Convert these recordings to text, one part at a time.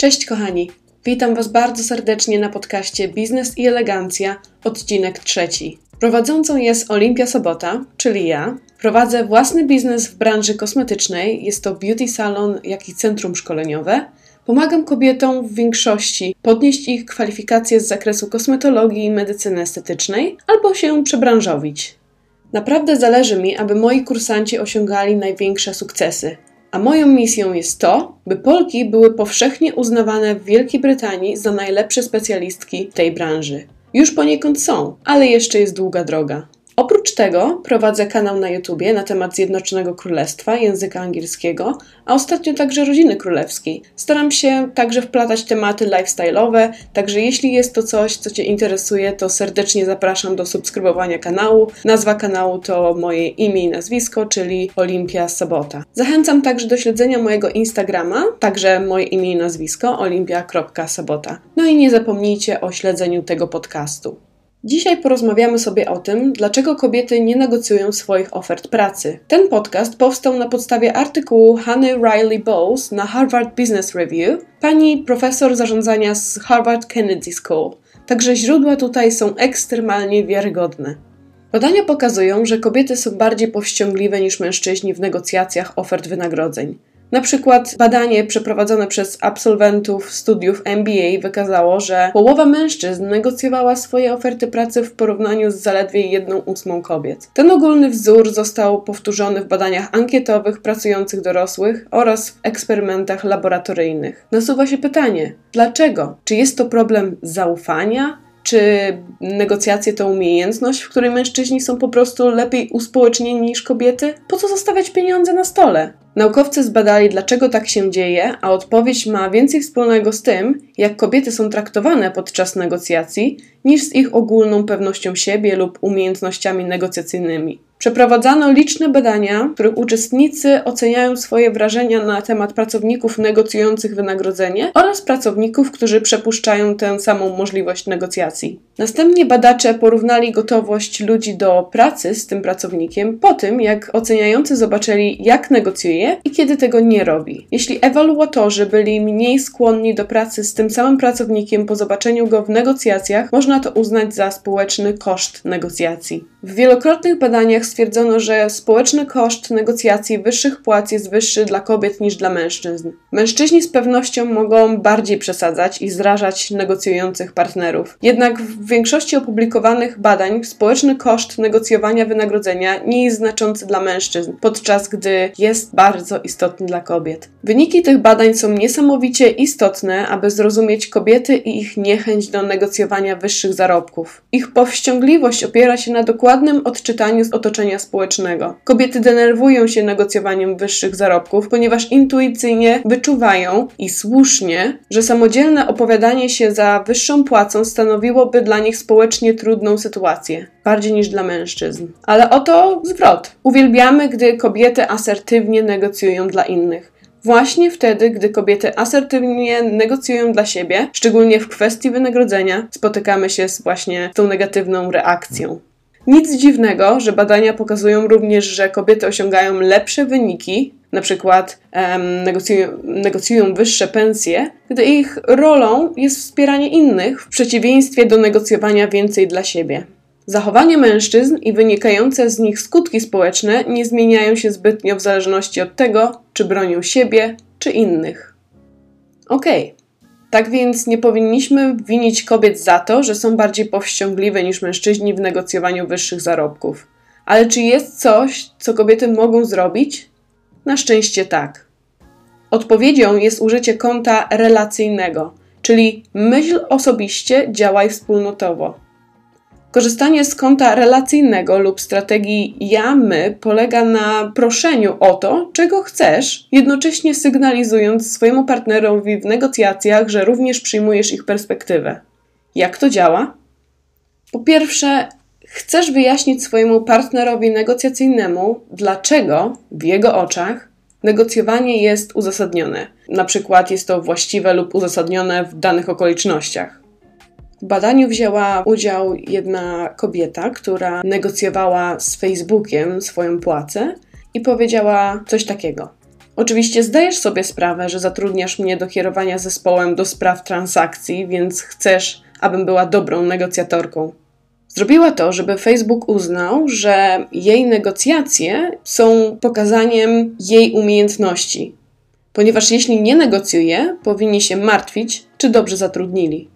Cześć kochani, witam Was bardzo serdecznie na podcaście Biznes i Elegancja, odcinek trzeci. Prowadzącą jest Olimpia Sobota, czyli ja. Prowadzę własny biznes w branży kosmetycznej, jest to beauty salon, jak i centrum szkoleniowe. Pomagam kobietom w większości podnieść ich kwalifikacje z zakresu kosmetologii i medycyny estetycznej albo się przebranżowić. Naprawdę zależy mi, aby moi kursanci osiągali największe sukcesy. A moją misją jest to, by Polki były powszechnie uznawane w Wielkiej Brytanii za najlepsze specjalistki tej branży. Już poniekąd są, ale jeszcze jest długa droga. Oprócz tego prowadzę kanał na YouTubie na temat Zjednoczonego Królestwa, języka angielskiego, a ostatnio także rodziny królewskiej. Staram się także wplatać tematy lifestyle'owe, także jeśli jest to coś, co Cię interesuje, to serdecznie zapraszam do subskrybowania kanału. Nazwa kanału to moje imię i nazwisko, czyli Olimpia Sobota. Zachęcam także do śledzenia mojego Instagrama, także moje imię i nazwisko olimpia.sobota. No i nie zapomnijcie o śledzeniu tego podcastu. Dzisiaj porozmawiamy sobie o tym, dlaczego kobiety nie negocjują swoich ofert pracy. Ten podcast powstał na podstawie artykułu Honey Riley Bowles na Harvard Business Review, pani profesor zarządzania z Harvard Kennedy School. Także źródła tutaj są ekstremalnie wiarygodne. Badania pokazują, że kobiety są bardziej powściągliwe niż mężczyźni w negocjacjach ofert wynagrodzeń. Na przykład badanie przeprowadzone przez absolwentów studiów MBA wykazało, że połowa mężczyzn negocjowała swoje oferty pracy w porównaniu z zaledwie jedną ósmą kobiet. Ten ogólny wzór został powtórzony w badaniach ankietowych pracujących dorosłych oraz w eksperymentach laboratoryjnych. Nasuwa się pytanie, dlaczego? Czy jest to problem zaufania? Czy negocjacje to umiejętność, w której mężczyźni są po prostu lepiej uspołecznieni niż kobiety? Po co zostawiać pieniądze na stole? Naukowcy zbadali, dlaczego tak się dzieje, a odpowiedź ma więcej wspólnego z tym, jak kobiety są traktowane podczas negocjacji, niż z ich ogólną pewnością siebie lub umiejętnościami negocjacyjnymi. Przeprowadzano liczne badania, w których uczestnicy oceniają swoje wrażenia na temat pracowników negocjujących wynagrodzenie oraz pracowników, którzy przepuszczają tę samą możliwość negocjacji. Następnie badacze porównali gotowość ludzi do pracy z tym pracownikiem po tym, jak oceniający zobaczyli, jak negocjuje i kiedy tego nie robi. Jeśli ewaluatorzy byli mniej skłonni do pracy z tym samym pracownikiem po zobaczeniu go w negocjacjach, można to uznać za społeczny koszt negocjacji. W wielokrotnych badaniach stwierdzono, że społeczny koszt negocjacji wyższych płac jest wyższy dla kobiet niż dla mężczyzn. Mężczyźni z pewnością mogą bardziej przesadzać i zrażać negocjujących partnerów. Jednak w większości opublikowanych badań społeczny koszt negocjowania wynagrodzenia nie jest znaczący dla mężczyzn, podczas gdy jest bardzo istotny dla kobiet. Wyniki tych badań są niesamowicie istotne, aby zrozumieć kobiety i ich niechęć do negocjowania wyższych zarobków. Ich powściągliwość opiera się na dokładnym odczytaniu z otoczenia społecznego. Kobiety denerwują się negocjowaniem wyższych zarobków, ponieważ intuicyjnie wyczuwają i słusznie, że samodzielne opowiadanie się za wyższą płacą stanowiłoby dla nich społecznie trudną sytuację, bardziej niż dla mężczyzn. Ale oto zwrot. Uwielbiamy, gdy kobiety asertywnie negocjują dla innych. Właśnie wtedy, gdy kobiety asertywnie negocjują dla siebie, szczególnie w kwestii wynagrodzenia, spotykamy się z właśnie tą negatywną reakcją. Nic dziwnego, że badania pokazują również, że kobiety osiągają lepsze wyniki, na przykład negocjują, negocjują wyższe pensje, gdy ich rolą jest wspieranie innych w przeciwieństwie do negocjowania więcej dla siebie. Zachowanie mężczyzn i wynikające z nich skutki społeczne nie zmieniają się zbytnio w zależności od tego, czy bronią siebie, czy innych. Okej. Okay. Tak więc nie powinniśmy winić kobiet za to, że są bardziej powściągliwe niż mężczyźni w negocjowaniu wyższych zarobków. Ale czy jest coś, co kobiety mogą zrobić? Na szczęście tak. Odpowiedzią jest użycie konta relacyjnego, czyli myśl osobiście, działaj wspólnotowo. Korzystanie z konta relacyjnego lub strategii ja-my polega na proszeniu o to, czego chcesz, jednocześnie sygnalizując swojemu partnerowi w negocjacjach, że również przyjmujesz ich perspektywę. Jak to działa? Po pierwsze, chcesz wyjaśnić swojemu partnerowi negocjacyjnemu, dlaczego w jego oczach negocjowanie jest uzasadnione. Na przykład jest to właściwe lub uzasadnione w danych okolicznościach. W badaniu wzięła udział jedna kobieta, która negocjowała z Facebookiem swoją płacę i powiedziała coś takiego. Oczywiście zdajesz sobie sprawę, że zatrudniasz mnie do kierowania zespołem do spraw transakcji, więc chcesz, abym była dobrą negocjatorką. Zrobiła to, żeby Facebook uznał, że jej negocjacje są pokazaniem jej umiejętności, ponieważ jeśli nie negocjuje, powinni się martwić, czy dobrze zatrudnili.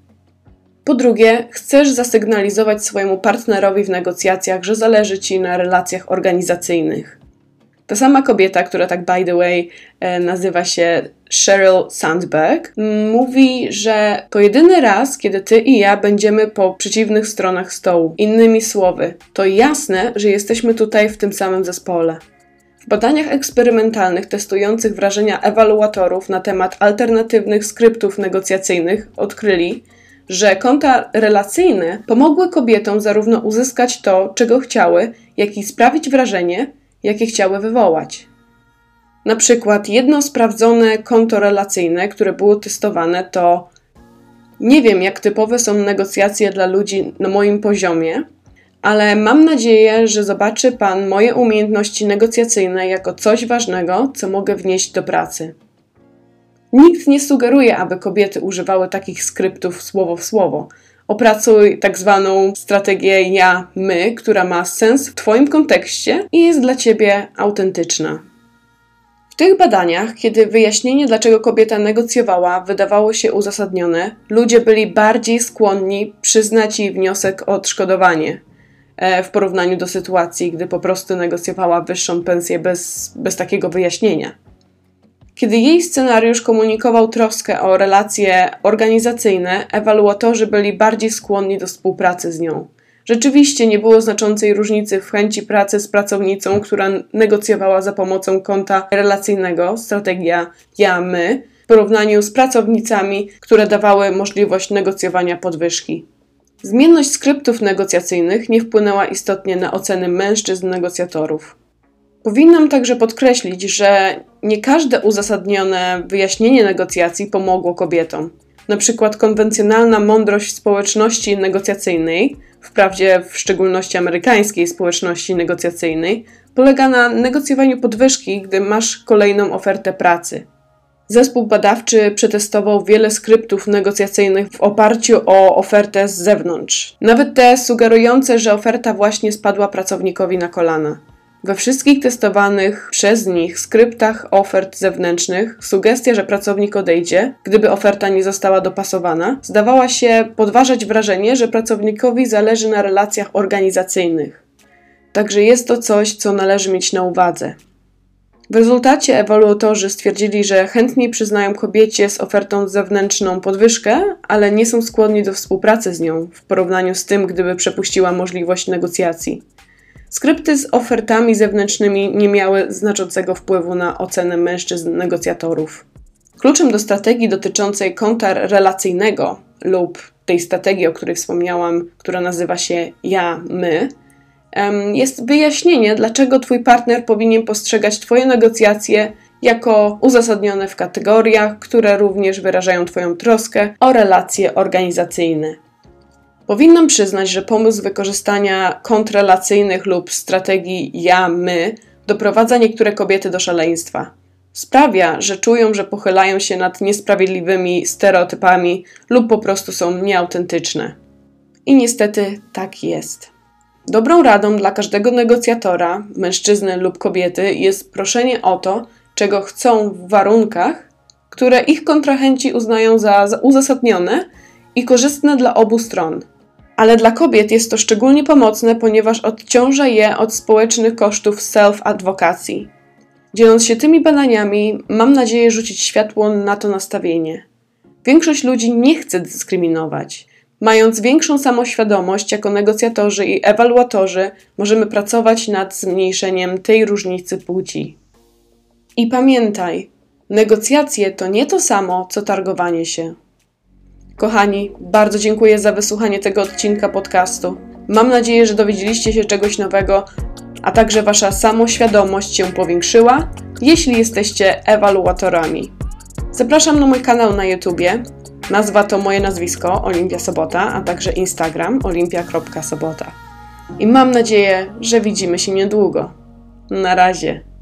Po drugie, chcesz zasygnalizować swojemu partnerowi w negocjacjach, że zależy ci na relacjach organizacyjnych. Ta sama kobieta, która tak by the way e, nazywa się Sheryl Sandberg, mówi, że to jedyny raz, kiedy ty i ja będziemy po przeciwnych stronach stołu. Innymi słowy, to jasne, że jesteśmy tutaj w tym samym zespole. W badaniach eksperymentalnych testujących wrażenia ewaluatorów na temat alternatywnych skryptów negocjacyjnych odkryli, że konta relacyjne pomogły kobietom zarówno uzyskać to, czego chciały, jak i sprawić wrażenie, jakie chciały wywołać. Na przykład jedno sprawdzone konto relacyjne, które było testowane, to nie wiem, jak typowe są negocjacje dla ludzi na moim poziomie, ale mam nadzieję, że zobaczy Pan moje umiejętności negocjacyjne jako coś ważnego, co mogę wnieść do pracy. Nikt nie sugeruje, aby kobiety używały takich skryptów słowo w słowo. Opracuj tak zwaną strategię ja-my, która ma sens w Twoim kontekście i jest dla Ciebie autentyczna. W tych badaniach, kiedy wyjaśnienie, dlaczego kobieta negocjowała, wydawało się uzasadnione, ludzie byli bardziej skłonni przyznać jej wniosek o odszkodowanie e, w porównaniu do sytuacji, gdy po prostu negocjowała wyższą pensję bez, bez takiego wyjaśnienia. Kiedy jej scenariusz komunikował troskę o relacje organizacyjne, ewaluatorzy byli bardziej skłonni do współpracy z nią. Rzeczywiście nie było znaczącej różnicy w chęci pracy z pracownicą, która negocjowała za pomocą konta relacyjnego, strategia ja-my, w porównaniu z pracownicami, które dawały możliwość negocjowania podwyżki. Zmienność skryptów negocjacyjnych nie wpłynęła istotnie na oceny mężczyzn negocjatorów. Powinnam także podkreślić, że nie każde uzasadnione wyjaśnienie negocjacji pomogło kobietom. Na przykład konwencjonalna mądrość społeczności negocjacyjnej, wprawdzie w szczególności amerykańskiej społeczności negocjacyjnej, polega na negocjowaniu podwyżki, gdy masz kolejną ofertę pracy. Zespół badawczy przetestował wiele skryptów negocjacyjnych w oparciu o ofertę z zewnątrz, nawet te sugerujące, że oferta właśnie spadła pracownikowi na kolana. We wszystkich testowanych przez nich skryptach ofert zewnętrznych sugestia, że pracownik odejdzie, gdyby oferta nie została dopasowana, zdawała się podważać wrażenie, że pracownikowi zależy na relacjach organizacyjnych. Także jest to coś, co należy mieć na uwadze. W rezultacie ewaluatorzy stwierdzili, że chętniej przyznają kobiecie z ofertą zewnętrzną podwyżkę, ale nie są skłonni do współpracy z nią w porównaniu z tym, gdyby przepuściła możliwość negocjacji. Skrypty z ofertami zewnętrznymi nie miały znaczącego wpływu na ocenę mężczyzn negocjatorów. Kluczem do strategii dotyczącej kontrrelacyjnego lub tej strategii, o której wspomniałam, która nazywa się ja-my, jest wyjaśnienie, dlaczego Twój partner powinien postrzegać Twoje negocjacje jako uzasadnione w kategoriach, które również wyrażają Twoją troskę o relacje organizacyjne. Powinnam przyznać, że pomysł wykorzystania kontrrelacyjnych lub strategii ja-my doprowadza niektóre kobiety do szaleństwa. Sprawia, że czują, że pochylają się nad niesprawiedliwymi stereotypami lub po prostu są nieautentyczne. I niestety tak jest. Dobrą radą dla każdego negocjatora, mężczyzny lub kobiety, jest proszenie o to, czego chcą w warunkach, które ich kontrahenci uznają za uzasadnione i korzystne dla obu stron ale dla kobiet jest to szczególnie pomocne, ponieważ odciąża je od społecznych kosztów self-adwokacji. Dzieląc się tymi badaniami, mam nadzieję rzucić światło na to nastawienie. Większość ludzi nie chce dyskryminować. Mając większą samoświadomość jako negocjatorzy i ewaluatorzy, możemy pracować nad zmniejszeniem tej różnicy płci. I pamiętaj, negocjacje to nie to samo, co targowanie się. Kochani, bardzo dziękuję za wysłuchanie tego odcinka podcastu. Mam nadzieję, że dowiedzieliście się czegoś nowego, a także Wasza samoświadomość się powiększyła, jeśli jesteście ewaluatorami. Zapraszam na mój kanał na YouTubie. Nazwa to moje nazwisko, Olimpia Sobota, a także Instagram olimpia.sobota. I mam nadzieję, że widzimy się niedługo. Na razie.